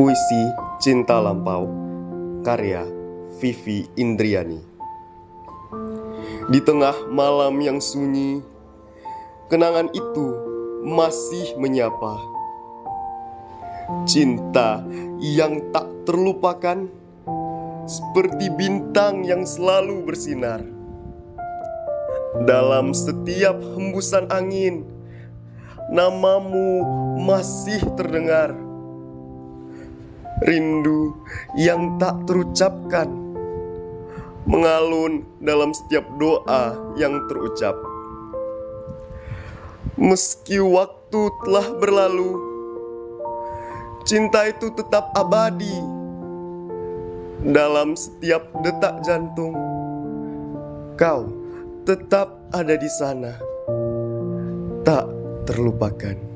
Puisi Cinta Lampau Karya Vivi Indriani. Di tengah malam yang sunyi Kenangan itu masih menyapa. Cinta yang tak terlupakan Seperti bintang yang selalu bersinar. Dalam setiap hembusan angin Namamu masih terdengar Rindu yang tak terucapkan Mengalun dalam setiap doa yang terucap. Meski waktu telah berlalu Cinta itu tetap abadi Dalam setiap detak jantung. Kau tetap ada di sana Tak terlupakan